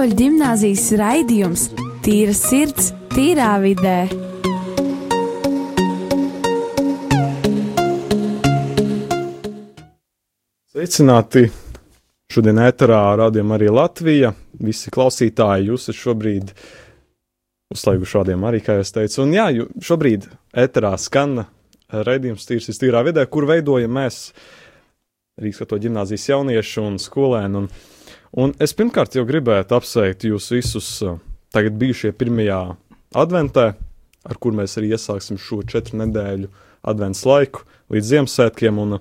Katoļu ģimnāzijas raidījums Tīra sirds, tīrā vidē. Sveicināti! Šodien ēterā rādījām arī Latvija. Visi klausītāji, jūs esat šobrīd uzslēguši šādiem arī, kā jau es teicu. Un jā, šobrīd ēterā skan raidījums Tīrs tīrā vidē, kur veidojam mēs Rīgas katoļu ģimnāzijas jaunieši un skolēni. Un, un es pirmkārt jau gribētu apsveikt jūs visus tagad bijušie pirmajā adventē, ar kur mēs arī iesāksim šo četru nedēļu advents laiku līdz Ziemassvētkiem. Un,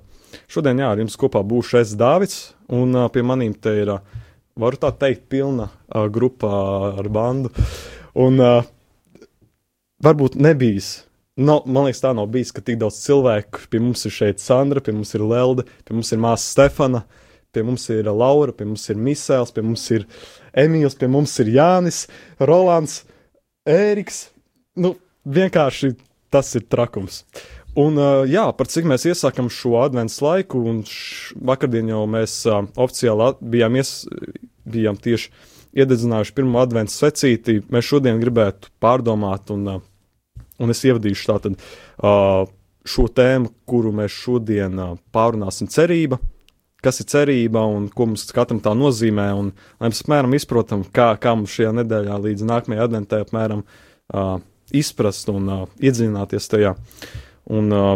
Šodien, jā, ar jums kopā būšu es Dāvids, un uh, pie manīm te ir, uh, varu tā teikt, pilna uh, grupa ar bandu. Un uh, varbūt nebijis. No, man liekas, tā nav bijis, ka tik daudz cilvēku. Pie mums ir šeit Sandra, pie mums ir Lelde, pie mums ir māsa Stefana, pie mums ir Laura, pie mums ir Misēls, pie mums ir Emīls, pie mums ir Jānis, Rolands, Ēriks. Nu, vienkārši tas ir trakums. Un, jā, par cik mēs iesākam šo adventu laiku, un vakardien jau mēs uh, oficiāli bijām, ies, bijām tieši iededzinājuši pirmo adventu secīti. Mēs šodien gribētu pārdomāt, un, uh, un es ievadīšu tātad uh, šo tēmu, kuru mēs šodien pārunāsim cerība. Kas ir cerība un ko mums katram tā nozīmē, un lai mēs apmēram izprotam, kā, kā mums šajā nedēļā līdz nākamajai adventē apmēram uh, izprast un uh, iedziļināties tajā. Un, uh,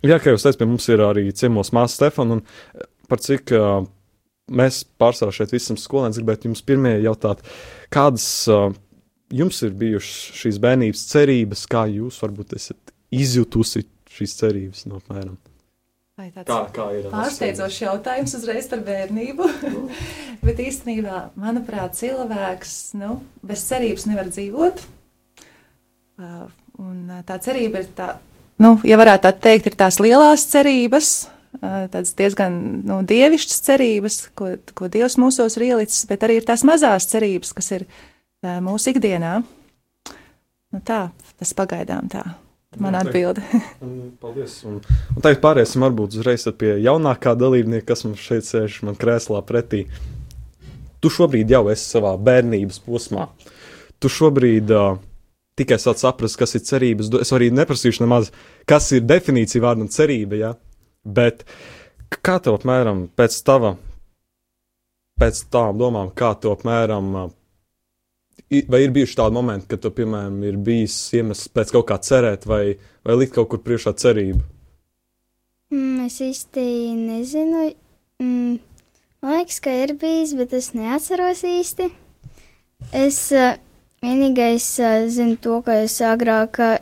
jā, kā jūs teicat, pie mums ir arī ciemos māsa Stefana, un par cik uh, mēs pārsvarā šeit visam skolēniem gribētu jums pirmie jautāt, kādas uh, jums ir bijušas šīs bērnības cerības, kā jūs varbūt esat izjutusi šīs cerības no apmēram? Kā, kā ir pārsteidzošs jautājums uzreiz par bērnību. Bet īstenībā, manuprāt, cilvēks nu, bez cerības nevar dzīvot. Uh, un tā cerība ir tā, nu, ja varētu tā teikt, ir tās lielās cerības, tādas diezgan nu, dievišķas cerības, ko, ko Dievs mūsos ir ielicis, bet arī ir tās mazās cerības, kas ir mūsu ikdienā. Nu, tā, tas pagaidām tā. Man atbilde. Paldies. Un, un tagad pāriesim varbūt uzreiz pie jaunākā dalībnieka, kas mums šeit sēž man krēslā pretī. Tu šobrīd jau esi savā bērnības posmā. Tu šobrīd uh, tikai sāc saprast, kas ir cerības. Es arī neprasīšu nemaz, kas ir definīcija vārdam cerība, ja? bet kā tev apmēram pēc tava, pēc tām domām, kā tev apmēram, vai ir bijuši tādi momenti, kad tu, piemēram, ir bijis iemesls pēc kaut kā cerēt vai, vai likt kaut kur priekšā cerību? Mm, es īsti nezinu. Mm, man liekas, ka ir bijis, bet es neatceros īsti. Es uh, Vienīgais uh, zinu to, ka es agrāk uh,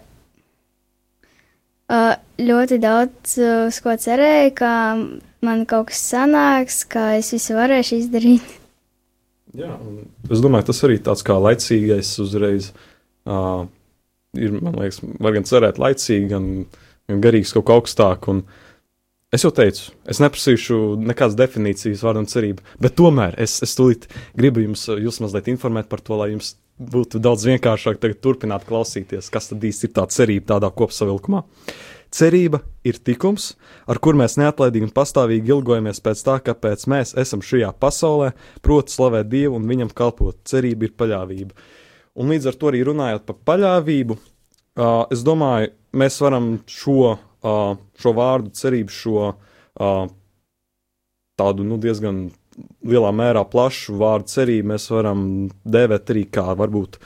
ļoti daudz uz ko cerēju, ka man kaut kas sanāks, ka es visu varēšu izdarīt. Jā, es domāju, tas arī tāds kā laicīgais uzreiz. Uh, ir, man liekas, var gan cerēt laicīgi, gan, gan garīgs kaut ko augstāku. Es jau teicu, es neprasīšu nekādas definīcijas vārdam cerība, bet tomēr es, es tūlīt gribu jums, jūs mazliet informēt par to, lai jums būtu daudz vienkāršāk turpināt klausīties, kas tad īsti ir tā cerība tādā kopsavilkumā. Cerība ir tikums, ar kur mēs neatlaidīgi un pastāvīgi ilgojamies pēc tā, kāpēc mēs esam šajā pasaulē, proti, slavēt Dievu un viņam kalpot. Cerība ir paļāvība. Un līdz ar to arī runājot par paļāvību, uh, es domāju, mēs varam šo, uh, šo vārdu cerību, šo uh, tādu nu, diezgan lielā mērā plašu vārdu cerību mēs varam dēvēt arī kā varbūt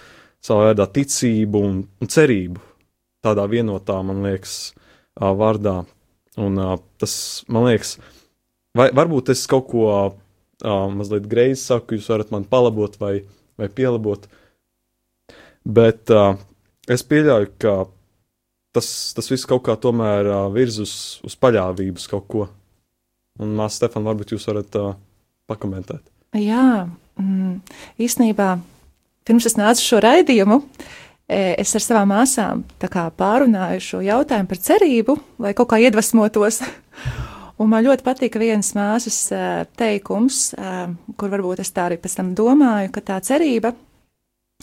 savā veidā ticību un, un cerību. Tādā vienotā, man liekas, vārdā. Un tas, man liekas, vai varbūt es kaut ko mazliet greizi saku, jūs varat man palabot vai, vai pielabot. Bet es pieļauju, ka tas, tas viss kaut kā tomēr virz uz, uz paļāvības kaut ko. Un, Māsa Stefan, varbūt jūs varat uh, pakomentēt? Jā, mm, īstenībā pirms es nācu šo raidījumu, e, es ar savām māsām pārunāju šo jautājumu par cerību, lai kaut kā iedvesmotos. Un man ļoti patīk viens māsas e, teikums, e, kur varbūt es tā arī pēc tam domāju, ka tā cerība,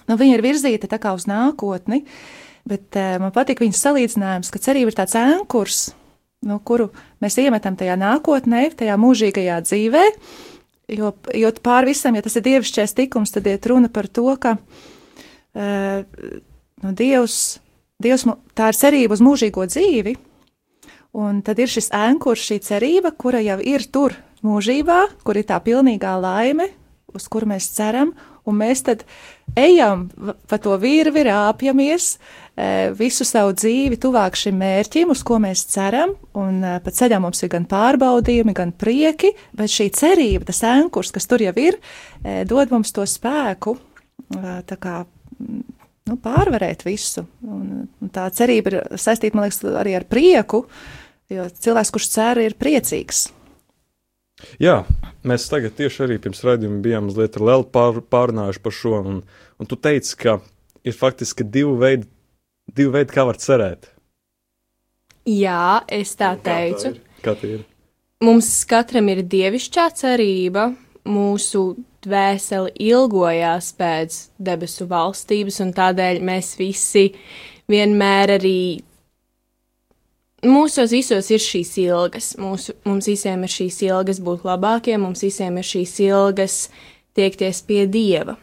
nu, ir virzīta tā kā uz nākotni, bet man patīk viņas salīdzinājums, ka cerība ir tāds ēnkurs, no kuru mēs iemetam tajā nākotnē, tajā mūžīgajā dzīvē, Jo, jo pāri visam, ja tas ir dievišķais tikums, tad iet runa par to, ka uh, nu, Dievs, Dievs, tā ir cerība uz mūžīgo dzīvi, un tad ir šis ēnkurs, šī cerība, kura jau ir tur mūžībā, kur ir tā pilnīgā laime, uz kuru mēs ceram, un mēs tad ejam pa to virvi, rāpjamies e, visu savu dzīvi tuvāk šim mērķim, uz ko mēs ceram, un e, pa ceļam mums ir gan pārbaudījumi, gan prieki, bet šī cerība, tas ankurs, kas tur jau ir, e, dod mums to spēku, tā kā nu, pārvarēt visu. Un, un tā cerība ir saistīta, man liekas, arī ar prieku, jo cilvēks, kurš cer, ir priecīgs. Jā, mēs tagad tieši arī pirms raidījuma bijām mazliet ar Lelu pār, pārunājuši par šo, un, un tu teici, ka ir faktiski divi veidi, divi veidi kā var cerēt. Jā, es tā un teicu. Kā tā ir? Mums katram ir dievišķā cerība, mūsu dvēseli ilgojās pēc debesu valstības, un tādēļ mēs visi vienmēr arī Mūsos visos ir šīs ilgas. Mūsu, mums visiem ir šīs ilgas būt labākiem, mums visiem ir šīs ilgas tiekties pie dieva.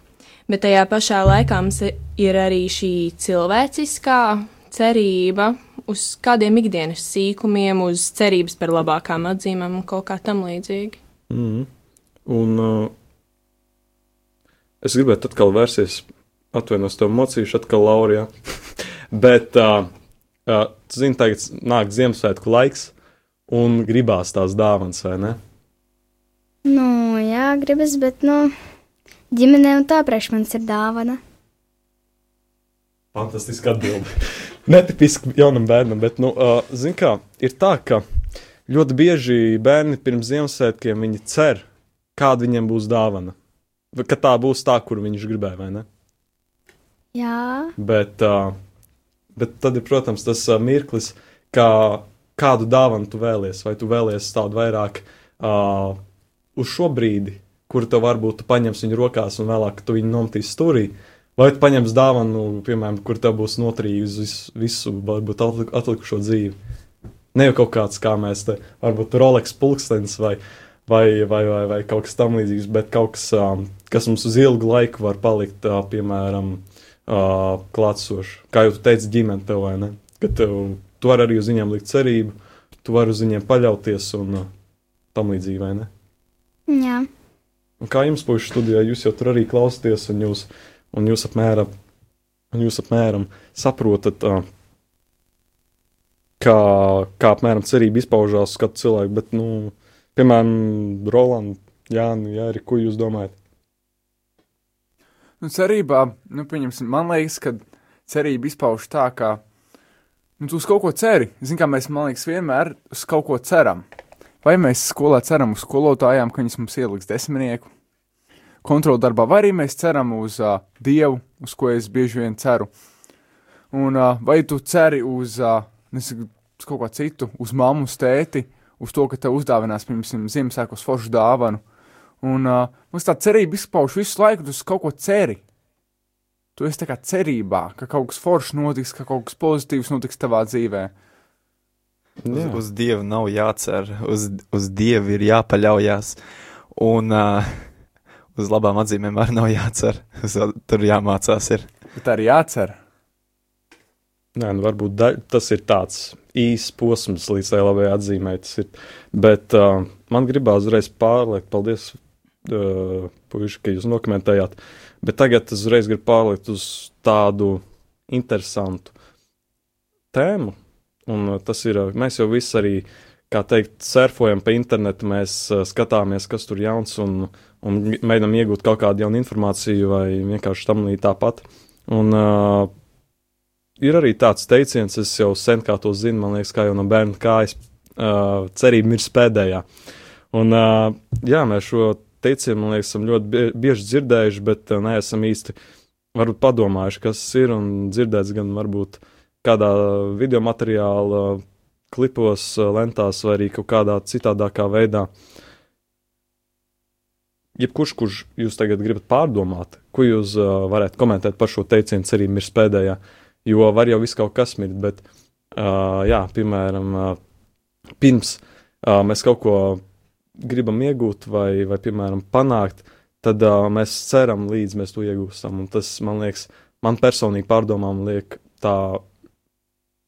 Bet tajā pašā laikā mums ir arī šī cilvēciskā cerība uz kādiem ikdienas sīkumiem, uz cerības par labākām atzīmēm un kaut kā tam līdzīgi. Mm. Un uh, es gribētu atkal vērsties, atvainojos tev mocīšu, atkal Laurijā. Bet uh, Uh, zini, tagad nāk Ziemassvētku laiks, un gribās tās dāvanas, vai ne? Nu, jā, gribas, bet, nu, ģimenē un tā priekš manis ir dāvana. Fantastiski atbildi. Netipiski jaunam bērnam, bet, nu, uh, zini kā, ir tā, ka ļoti bieži bērni pirms Ziemassvētkiem viņi cer, kāda viņiem būs dāvana. Ka tā būs tā, kur viņš gribēja, vai ne? Jā. Bet uh, Bet tad ir, protams, tas uh, mirklis, kā, kādu dāvanu tu vēlies. Vai tu vēlies tādu vairāk uh, uz šo brīdi, kur tev varbūt tu paņemsi viņu rokās un vēlāk tu viņu nometīs stūrī. Vai tu paņemsi dāvanu, piemēram, kur tev būs noturīga uz visu, visu varbūt atlikušo dzīvi. Ne jau kaut kāds, kā mēs te, varbūt Rolex pulkstenis vai, vai, vai, vai, vai kaut kas tamlīdzīgs, bet kaut kas, um, kas mums uz ilgu laiku var palikt, uh, piemēram, uh, klātsoši. Kā jau tu teici, ģimene tev vai ne? Ka tev, tu vari arī uz viņiem likt cerību, tu vari uz viņiem paļauties un uh, tam līdzīgi, vai ne? Jā. Un kā jums, puikas studijā, jūs jau tur arī klausāties, un jūs, un jūs apmēram, un jūs apmēram saprotat, uh, kā, kā apmēram cerība izpaužās uz katru cilvēku, bet, nu, piemēram, Roland, Jāni, Jāri, ko jūs domājat? Nu, cerībā, nu, pieņemsim, man liekas, ka cerība izpauž tā, ka nu, tu uz kaut ko ceri. Zini, kā mēs, man liekas, vienmēr uz kaut ko ceram. Vai mēs skolā ceram uz skolotājām, ka viņas mums ieliks desmitnieku kontroldarbā, vai arī mēs ceram uz uh, Dievu, uz ko es bieži vien ceru. Un uh, vai tu ceri uz, uh, nesaku, uz kaut ko citu, uz mammu, tēti, uz to, ka tev uzdāvinās, piemēram, Ziemassvētkos foršu dāvanu, Un uh, mums tā cerība izpauž visu laiku, tu kaut ko ceri. Tu esi tā kā cerībā, ka kaut kas foršs notiks, ka kaut kas pozitīvs notiks tavā dzīvē. Uz, uz Dievu nav jācer, uz, uz Dievu ir jāpaļaujas, un uh, uz labām atzīmēm arī nav jācer. Uz, tur jāmācās. Ir. Bet arī jācer. Nē, nu varbūt da, tas ir tāds īsts posms līdz tai labai atzīmē. Bet uh, man gribās uzreiz pārliekt, paldies uh, puiši, ka jūs dokumentējāt. Bet tagad es uzreiz gribu pārlikt uz tādu interesantu tēmu. Un tas ir, mēs jau visi arī, kā teikt, surfojam pa internetu, mēs uh, skatāmies, kas tur jauns un, un mēģinam iegūt kaut kādu jaunu informāciju vai vienkārši tam līdz tāpat. Un uh, ir arī tāds teiciens, es jau sen kā to zinu, man liekas, kā jau no bērna kājas, uh, cerība ir spēdējā. Un, uh, jā, mēs šo teicienu, man liekas, esam ļoti bieži dzirdējuši, bet uh, neesam īsti varbūt padomājuši, kas ir un dzirdēts gan varbūt kādā video materiālā, klipos, uh, lentās vai arī kaut kādā citādākā veidā. Jebkurš, kurš jūs tagad gribat pārdomāt, ko jūs uh, varētu komentēt par šo teicienu, arī ir spēdējā, jo var jau viss kaut kas mirt, bet, uh, jā, piemēram, uh, pirms uh, mēs kaut ko gribam iegūt vai, vai piemēram, panākt, tad uh, mēs ceram, līdz mēs to iegūstam. Un tas, man liekas, man personīgi pārdomām liek tā,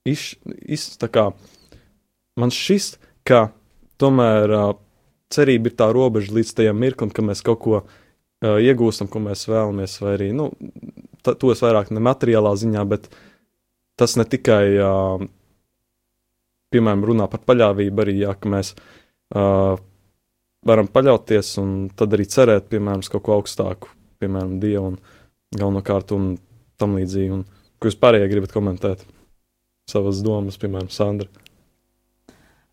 iš, iš, tā kā man šis, ka tomēr uh, cerība ir tā robeža līdz tajam mirklim, ka mēs kaut ko uh, iegūstam, ko mēs vēlamies, vai arī, nu, to es vairāk ne materiālā ziņā, bet tas ne tikai, uh, piemēram, runā par paļāvību, arī, jā, ka mēs uh, varam paļauties un tad arī cerēt, piemēram, uz kaut ko augstāku, piemēram, Dievu un galvenokārt un tam līdzīgi. Un, ko jūs pārējie gribat komentēt? Savas domas, piemēram, Sandra.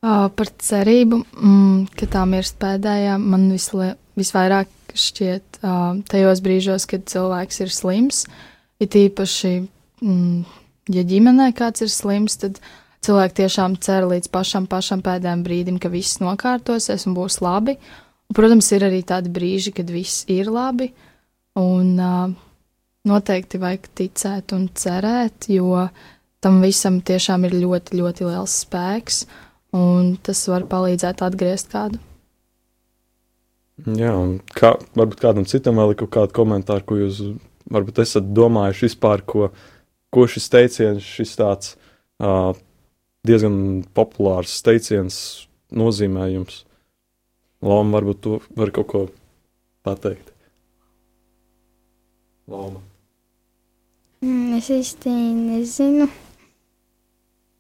Uh, par cerību, mm, ka tā mirst pēdējā, man vislie, visvairāk šķiet uh, tajos brīžos, kad cilvēks ir slims. Ir īpaši, mm, ja ģimenē kāds ir slims, tad cilvēki tiešām cer līdz pašam, pašam pēdējiem brīdim, ka viss nokārtosies un būs labi. Un, protams, ir arī tādi brīži, kad viss ir labi. Un uh, noteikti vajag ticēt un cerēt, jo tam visam tiešām ir ļoti, ļoti liels spēks, un tas var palīdzēt atgriezt kādu. Jā, un kā, varbūt kādam citam vēl ir kaut kāda komentāra, ko jūs varbūt esat domājuši vispār, ko, ko šis teiciens, šis tāds uh, diezgan populārs teiciens nozīmē jums. Loma varbūt to var kaut ko pateikt. Loma. Mm, es īsti nezinu.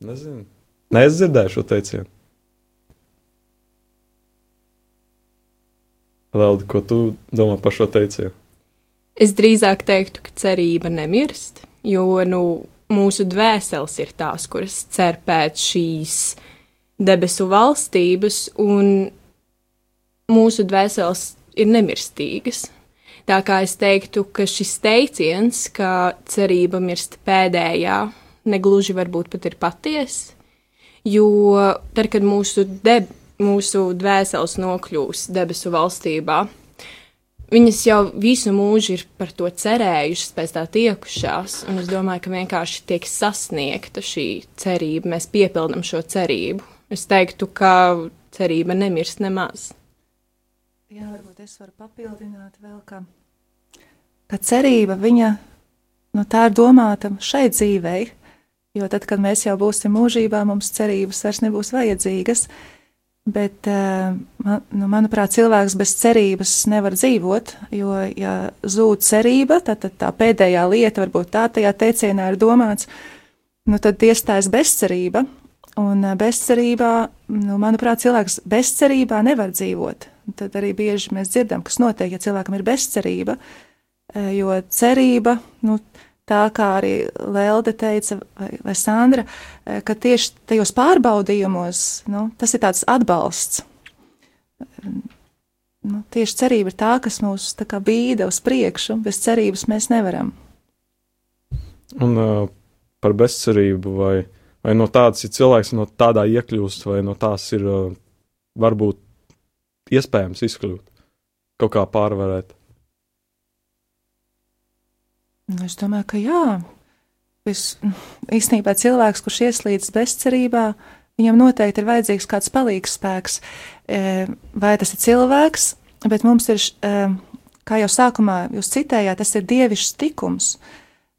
Nezinu. Nē, es dzirdēju šo teicienu. Leldi, ko tu domā par šo teicienu? Es drīzāk teiktu, ka cerība nemirst, jo, nu, mūsu dvēseles ir tās, kuras cer pēc šīs debesu valstības, un mūsu dvēseles ir nemirstīgas. Tā kā es teiktu, ka šis teiciens, ka cerība mirst pēdējā, negluži varbūt pat ir patiesa, jo tad, kad mūsu, deb, mūsu dvēseles nokļūs debesu valstībā, Viņas jau visu mūžu ir par to cerējušas, pēc tā tiekušās, un es domāju, ka vienkārši tiek sasniegta šī cerība, mēs piepildam šo cerību. Es teiktu, ka cerība nemirst nemaz. Jā, varbūt es varu papildināt vēl, ka, ka cerība viņa, nu, tā ir domāta šai dzīvei, jo tad, kad mēs jau būsim mūžībā, mums cerības vairs nebūs vajadzīgas. Bet, eh, nu, manuprāt, cilvēks bez cerības nevar dzīvot, jo, ja zūd cerība, tad, tad tā pēdējā lieta, varbūt tā tajā teicienā ir domāts, nu, tad iestājas bezcerība. Un eh, bezcerībā, nu, manuprāt, cilvēks bezcerībā nevar dzīvot. Tad arī bieži mēs dzirdam, kas notiek, ja cilvēkam ir bezcerība, eh, jo cerība, nu, tā kā arī Lelde teica, vai, vai Sandra, eh, ka tieši tajos pārbaudījumos nu, tas ir tāds atbalsts. Nu, tieši cerība ir tā, kas mūs tā kā bīda uz priekšu, bez cerības mēs nevaram. Un uh, par bezcerību, vai, vai no tādas, ja cilvēks no tādā iekļūst, vai no tās ir uh, varbūt iespējams izkļūt, kaut kā pārvarēt. Nu, es domāju, ka jā. Es, īstenībā cilvēks, kurš ieslīdis bezcerībā, viņam noteikti ir vajadzīgs kāds palīgs spēks. E, vai tas ir cilvēks, bet mums ir, e, kā jau sākumā jūs citējāt, tas ir dievišķs tikums.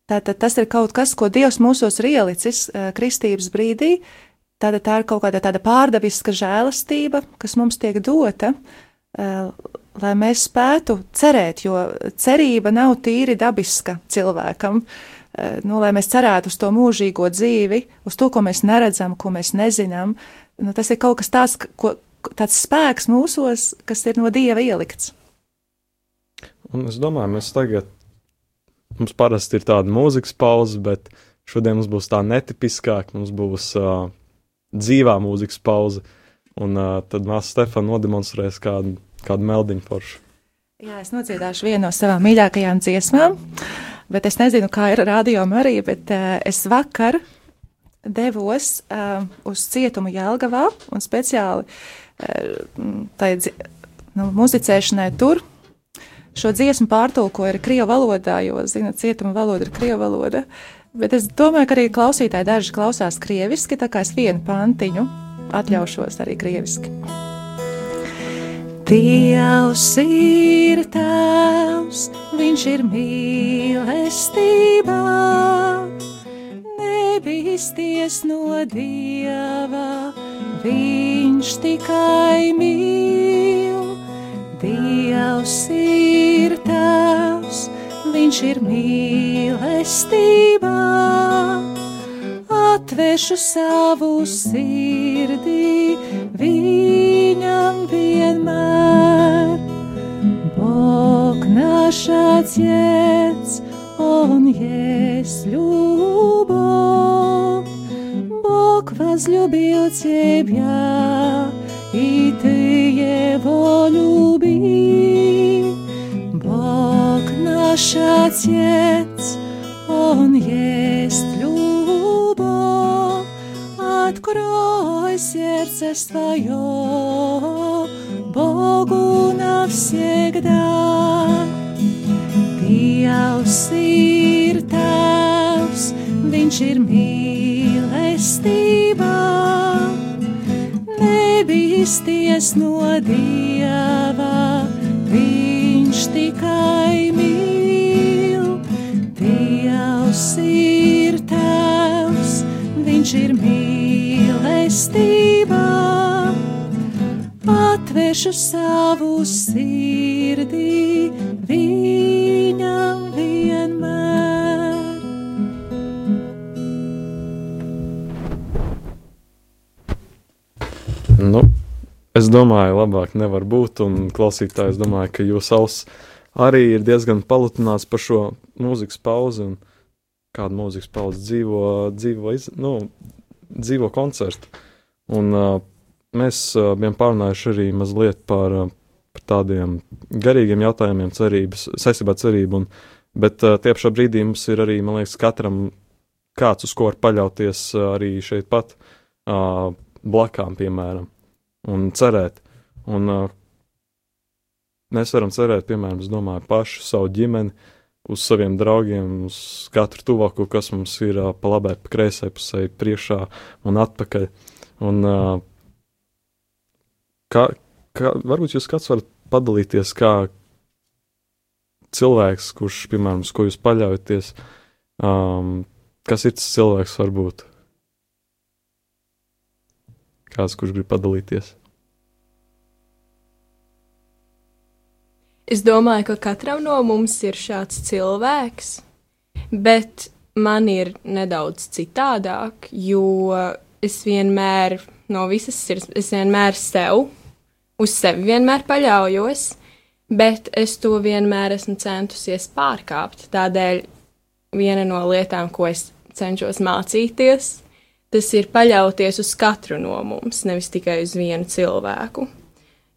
Tātad tas ir kaut kas, ko Dievs mūsos ir ielicis e, kristības brīdī. Tātad tā ir kaut kāda tāda pārdabiska žēlastība, kas mums tiek dota, lai mēs spētu cerēt, jo cerība nav tīri dabiska cilvēkam. Eh, nu, lai mēs cerētu uz to mūžīgo dzīvi, uz to, ko mēs neredzam, ko mēs nezinām, nu, tas ir kaut kas tāds, ko, tāds spēks mūsos, kas ir no dieva ielikts. Un es domāju, mēs tagad, mums parasti ir tāda mūzikas pauze, bet šodien mums būs tā netipiskāk, mums būs uh, dzīvā mūzikas pauze, un uh, tad mēs Stefanu nodemonstrēs kādu kādu meldiņu foršu. Jā, es nodziedāšu vienu no savām mīļākajām dziesmām, bet es nezinu, kā ir radio arī, bet uh, es vakar devos uh, uz cietumu Jelgavā un speciāli uh, tai nu, muzicēšanai tur. Šo dziesmu pārtulkoju arī krievu valodā, jo, zinot, cietuma valoda ir krievu valoda. Bet es domāju, ka arī klausītāji daži klausās krieviski, tā kā es vienu pantiņu atļaušos arī krieviski. Dievs ir tēvs, viņš ir mīlestībā, nebīsties no Dieva, viņš tikai mīl. Dievs ir tēvs, viņš ir mīlestībā atvēršu savu sirdī viņam vienmēr. Bog naš Atец, Он есть любовь. Бог возлюбил тебя, и ты его люби. Бог наш Отец, добро сердце свое Богу навсегда. Ты ir tavs, viņš ir mīlestība. Nebīsties no dieva, viņš tikai mīl. Mīlestībā atvēršu savu sirdī viņam vienmēr. Nu, es domāju, labāk nevar būt, un klausītājs domāju, ka jūs auss arī ir diezgan palutināts par šo mūzikas pauzi, un kādu mūzikas pauzi dzīvo, dzīvo iz, nu, dzīvo koncertu. Un, uh, mēs uh, bijām pārunājuši arī mazliet par, uh, par tādiem garīgiem jautājumiem, cerības, saistībā ar cerību. Un, bet uh, tie pašā brīdī mums ir arī, man liekas, katram kāds, uz ko var paļauties uh, arī šeit pat uh, blakām, piemēram, un cerēt. Un, uh, mēs varam cerēt, piemēram, es domāju, pašu savu ģimeni, uh, uz saviem draugiem, uz katru tuvāko, kas mums ir uh, pa labai, pa kreisai pusē, priekšā un atpakaļ. Un, kā, kā, varbūt jūs kāds varat padalīties, kā cilvēks, kurš, piemēram, uz ko jūs paļaujaties, um, kas ir tas cilvēks varbūt? Kāds, kurš grib padalīties? Es domāju, ka katram no mums ir šāds cilvēks, bet man ir nedaudz citādāk, jo es vienmēr no visas sirds, es vienmēr sev, uz sevi vienmēr paļaujos, bet es to vienmēr esmu centusies pārkāpt. Tādēļ viena no lietām, ko es cenšos mācīties, tas ir paļauties uz katru no mums, nevis tikai uz vienu cilvēku.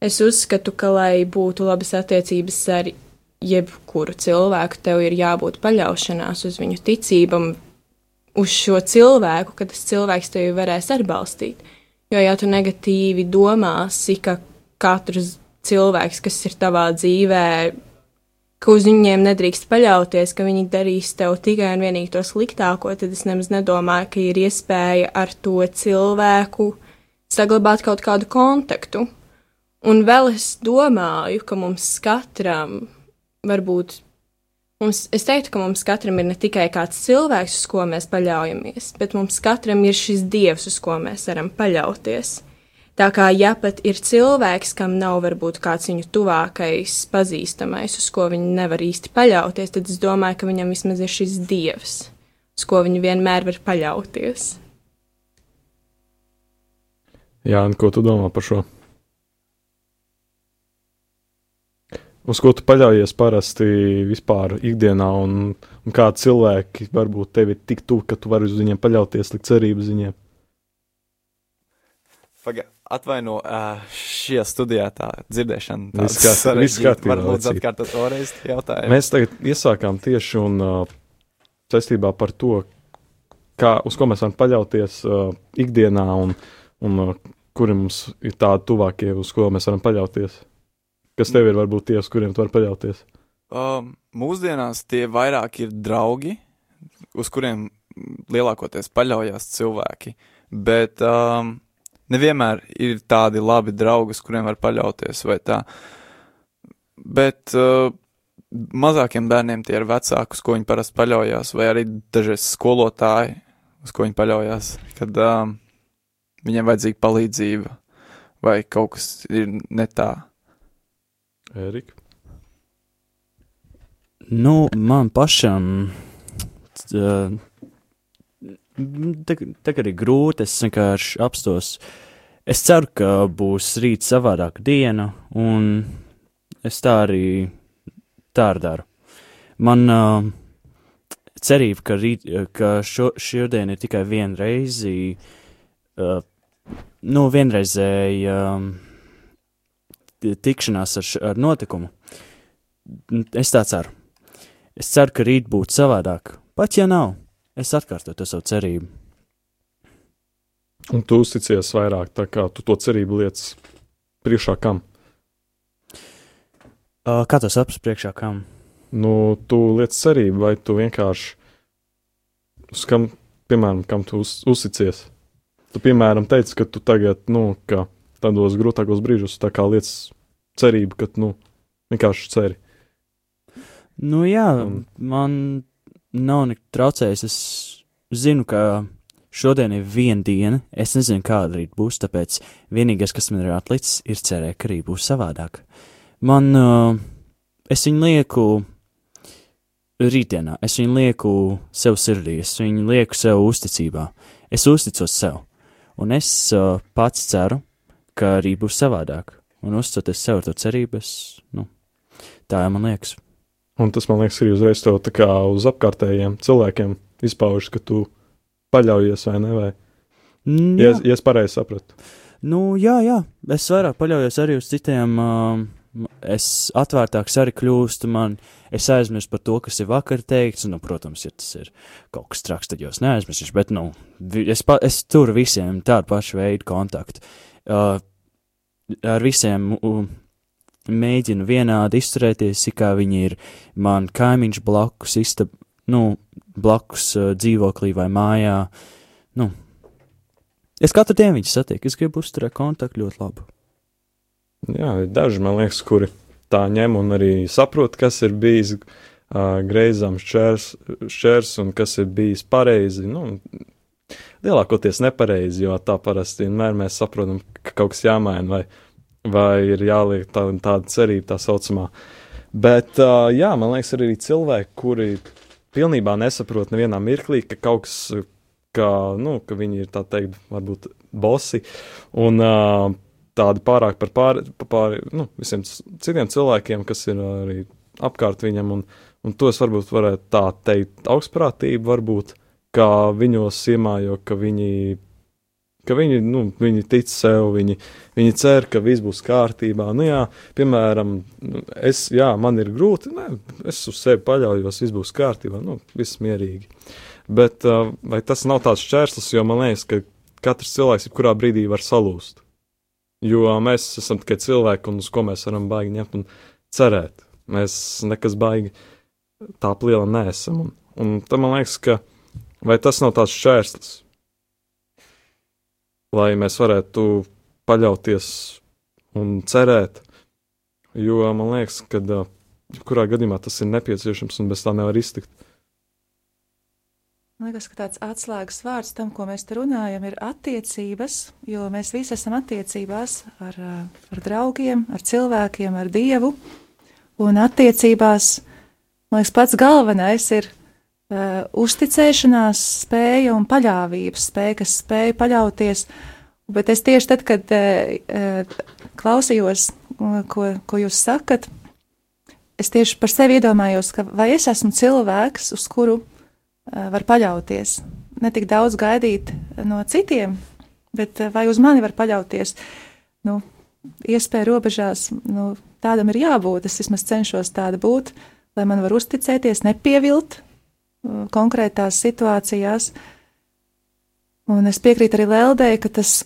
Es uzskatu, ka, lai būtu labas attiecības ar jebkuru cilvēku, tev ir jābūt paļaušanās uz viņu ticībam, uz šo cilvēku, ka tas cilvēks tevi varēs atbalstīt. Jo, ja tu negatīvi domāsi, ka katrs cilvēks, kas ir tavā dzīvē, ka uz viņiem nedrīkst paļauties, ka viņi darīs tev tikai un vienīgi to sliktāko, tad es nemaz nedomāju, ka ir iespēja ar to cilvēku saglabāt kaut kādu kontaktu. Un vēl es domāju, ka mums katram varbūt. Mums, es teiktu, ka mums katram ir ne tikai kāds cilvēks, uz ko mēs paļaujamies, bet mums katram ir šis dievs, uz ko mēs varam paļauties. Tā kā ja pat ir cilvēks, kam nav varbūt kāds viņu tuvākais, pazīstamais, uz ko viņi nevar īsti paļauties, tad es domāju, ka viņam vismaz ir šis dievs, uz ko viņi vienmēr var paļauties. Jā, un ko tu domā par šo? Uz ko tu paļaujies parasti vispār ikdienā, un, un kā cilvēki varbūt tevi ir tik tuvi, ka tu vari uz viņiem paļauties, likt cerību uz viņiem. Paga, atvaino, šajā studijā tā dzirdēšana. Viss kārtībā. Viss kārtībā. Varbūt atkārtot vēlreiz jautājumu. Mēs tagad iesākām tieši un uh, saistībā par to, kā, uz ko mēs varam paļauties uh, ikdienā un, un uh, kuri mums ir tādi tuvākie, uz ko mēs varam paļauties. Kas tev ir varbūt tie, uz kuriem tu vari paļauties? Um, mūsdienās tie vairāk ir draugi, uz kuriem lielākoties paļaujas cilvēki. Bet um, nevienmēr ir tādi labi draugi, uz kuriem var paļauties. Bet uh, mazākiem bērniem tie ir vecāki, uz ko viņi parasti paļaujas, vai arī dažreiz skolotāji, uz ko viņi paļaujas, kad um, viņiem vajadzīga palīdzība, vai kaut kas ir ne tā. Erika? Nu, man pašam uh, tagad ir grūti, es vienkārši apstos. Es ceru, ka būs rīt savādāka diena, un es tā arī tā arī daru. Man uh, cerība, ka, rīt, ka šo, šodien ir tikai viena reizi, uh, nu, vienreizēja um, tikšanās ar, ar notikumu. Es tā ceru. Es ceru, ka rīt būtu savādāk. Pat ja nav, es atkārtotu savu cerību. Un tu uzticies vairāk, tā kā tu to cerību lietas priekšā kam? Uh, kā tas apspriež priekšā kam? Nu, tu liec cerību, vai tu vienkārši uz kam, piemēram, kam tu uz, uzticies. Tu, piemēram, teici, ka tu tagad, nu, ka tādos grūtākos brīžos tā kā liec cerību, ka, nu, vienkārši ceri. Nu, jā, Un... man nav nekā traucējis. Es zinu, ka šodien ir viena diena. Es nezinu, kāda rīt būs, tāpēc vienīgais, kas man ir atlicis, ir cerēt, ka rīt būs savādāk. Man, uh, es viņu lieku rītdienā, es viņu lieku sev sirdī, es viņu lieku sev uzticībā. Es uzticos sev, un es uh, pats ceru, ka arī būs savādāk. Un uzticoties sev ar to cerību, es, nu, tā jau man liekas. Un tas, man liekas, arī uzreiz tev tā kā uz apkārtējiem cilvēkiem izpaužas, ka tu paļaujies vai ne, vai? Mm, ja, ja es pareizi sapratu. Nu, jā, jā, es vairāk paļaujos arī uz citiem. Uh, es atvērtāks arī kļūstu, man, es aizmirstu par to, kas ir vakar teikts, nu, protams, ja tas ir kaut kas traks, tad jau es neaizmirsīšu, bet, nu, es, pa, es turu visiem tādu pašu veidu kontaktu. Uh, ar visiem uh, mēģinu vienādi izturēties, kā viņi ir man kaimiņš blakus, istab, nu, blakus uh, dzīvoklī vai mājā, nu, es katru dienu viņus satieku, es gribu uzturēt kontaktu ļoti labu. Jā, ir daži, man liekas, kuri tā ņem un arī saprot, kas ir bijis uh, greizams šķērs, šķērs un kas ir bijis pareizi. Nu, lielākoties nepareizi, jo tā parasti vienmēr mēs saprotam, ka kaut kas jāmaina vai, vai ir jāliek tā, tāda cerība tā saucamā. Bet, uh, jā, man liekas, arī cilvēki, kuri pilnībā nesaprot nevienā mirklī, ka kaut kas, ka, nu, ka viņi ir tā teikt, varbūt bosi. Un, uh, tādi pārāk par pār, par pār nu, visiem citiem cilvēkiem, kas ir arī apkārt viņam, un, un to es varbūt varētu tā teikt, augstprātība varbūt, kā viņos iemājo, ka viņi, ka viņi, nu, viņi tic sev, viņi, viņi cer, ka viss būs kārtībā. Nu, jā, piemēram, es, jā, man ir grūti, ne, es uz sevi paļaujos, viss būs kārtībā, nu, viss mierīgi. Bet vai tas nav tāds šķērslis, jo man liekas, ka katrs cilvēks jebkurā brīdī var salūst. Jo mēs esam tikai cilvēki, un uz ko mēs varam baigi ņemt un cerēt. Mēs nekas baigi tā liela neesam. Un, un tam man liekas, ka vai tas nav tāds šķērslis, lai mēs varētu paļauties un cerēt. Jo man liekas, ka kurā gadījumā tas ir nepieciešams un bez tā nevar iztikt. Man liekas, ka tāds atslēgas vārds tam, ko mēs te runājam, ir attiecības, jo mēs visi esam attiecībās ar, ar draugiem, ar cilvēkiem, ar Dievu. Un attiecībās, man liekas, pats galvenais ir uh, uzticēšanās spēja un paļāvības spēja, kas spēja paļauties. Bet es tieši tad, kad uh, klausījos, ko, ko jūs sakat, es tieši par sevi iedomājos, ka vai es esmu cilvēks, uz kuru Eh, var paļauties. Ne tik daudz gaidīt no citiem, bet eh, vai uz mani var paļauties. Nu, iespēja robežās, nu, tādam ir jābūt. Es vismaz cenšos tāda būt, lai man var uzticēties, nepievilt eh, konkrētās situācijās. Un es piekrītu arī Lēldei, ka tas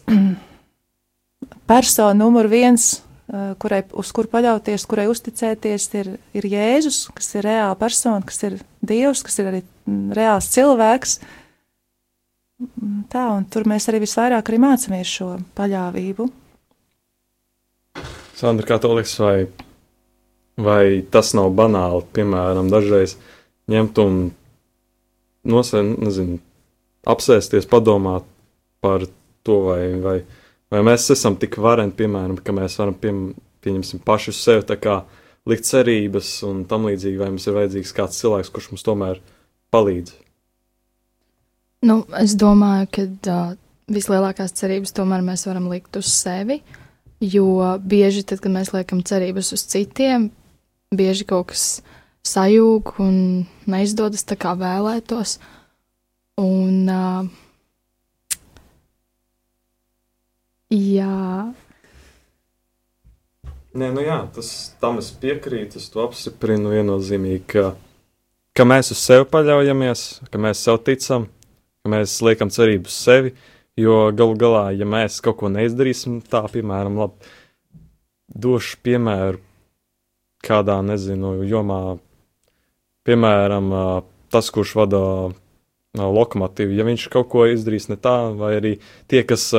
persona numur viens Eh, kurai, uz kuru paļauties, kurai uzticēties, ir, ir Jēzus, kas ir reāla persona, kas ir Dievs, kas ir arī mm, reāls cilvēks. Mm, tā, un tur mēs arī visvairāk arī mācāmies šo paļāvību. Sandra, kā tev liekas, vai, vai tas nav banāli, piemēram, dažreiz ņemt un nosēst, nezinu, apsēsties, padomāt par to, vai, vai, vai mēs esam tik vareni, piemēram, ka mēs varam pie, pieņemsim paši uz sevi tā kā likt cerības un tam līdzīgi, vai mums ir vajadzīgs kāds cilvēks, kurš mums tomēr palīdz. Nu, es domāju, ka uh, vislielākās cerības tomēr mēs varam likt uz sevi, jo bieži tad, kad mēs liekam cerības uz citiem, bieži kaut kas sajūg un neizdodas tā kā vēlētos. Un, uh, jā. Nē, nu jā, tas tam es piekrītu, es to apstiprinu viennozīmīgi, ka, ka mēs uz sevi paļaujamies, ka mēs sev ticam, ka mēs liekam cerību uz sevi, jo galu galā, ja mēs kaut ko neizdarīsim, tā, piemēram, labi, došu piemēru kādā, nezinu, jomā, piemēram, tas, kurš vada lokomotīvu, ja viņš kaut ko izdarīs ne tā, vai arī tie, kas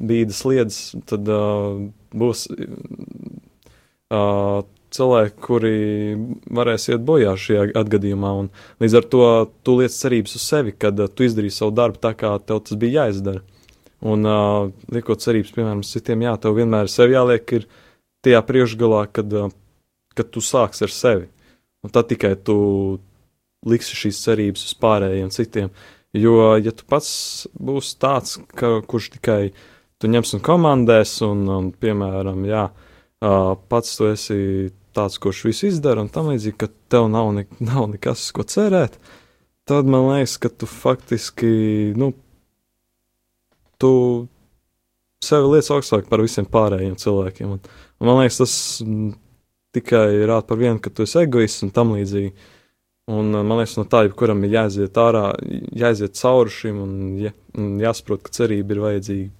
bīdas lietas, tad būs cilvēki, kuri varēs iet bojā šajā gadījumā. Un līdz ar to tu liec cerības uz sevi, kad uh, tu izdarīsi savu darbu tā, kā tev tas bija jāizdara. Un uh, liekot cerības, piemēram, citiem, jā, tev vienmēr sev jāliek ir tajā priekšgalā, kad, uh, kad tu sāksi ar sevi. Un tad tikai tu liksi šīs cerības uz pārējiem citiem. Jo, ja tu pats būsi tāds, ka, kurš tikai tu ņems un komandēs, un, un piemēram, jā, pats tu esi tāds, kurš visu izdara, un tam līdzīgi, ka tev nav, ne, nav nekas, ko cerēt, tad man liekas, ka tu faktiski, nu, tu sevi liec augstāk par visiem pārējiem cilvēkiem. Un, un man liekas, tas tikai rāda par vienu, ka tu esi egoists un tam līdzīgi. Un man liekas, no tā, jebkuram ir jāiziet ārā, jāiziet cauri šim un, ja, un jāsaprot, ka cerība ir vajadzīga.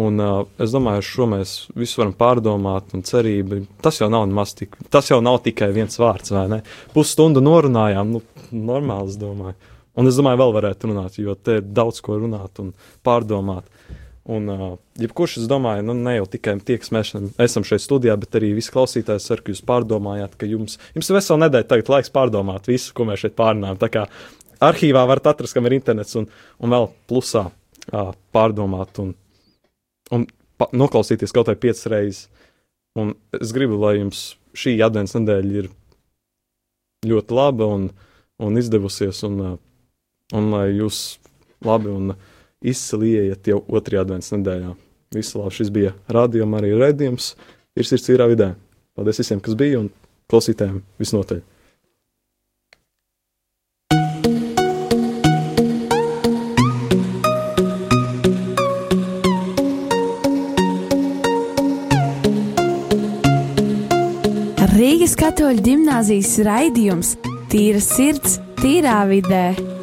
Un, uh, es domāju, šo mēs visu varam pārdomāt, un cerība. Tas jau nav nemaz tik, tas jau nav tikai viens vārds, vai ne? Pusstundu norunājām, nu, normāli, es domāju. Un es domāju, vēl varētu runāt, jo te ir daudz ko runāt un pārdomāt. Un, uh, jebkurš, es domāju, nu, ne jau tikai tie, kas mēs esam šeit studijā, bet arī visi klausītāji, ceru, ka jūs pārdomājāt, ka jums, jums ir vesela nedēļa tagad laiks pārdomāt visu, ko mēs šeit pārnājām. Tā kā arhīvā varat atrast, kam ir internets, un, un vēl plusā uh, pārdomāt. Un, un noklausīties kaut vai piecas reizes. Un es gribu, lai jums šī adventas nedēļa ir ļoti laba un, un izdevusies, un, uh, un lai jūs labi un izcili ieiet jau otrajā adventas nedēļā. Visu labi, šis bija rādījums, arī redzējums, ir sirds īrā vidē. Paldies visiem, kas bija un klausītājiem visnotaļ! Rīgas katoļu gimnāzijas raidījums Tīra sirds, tīrā vidē.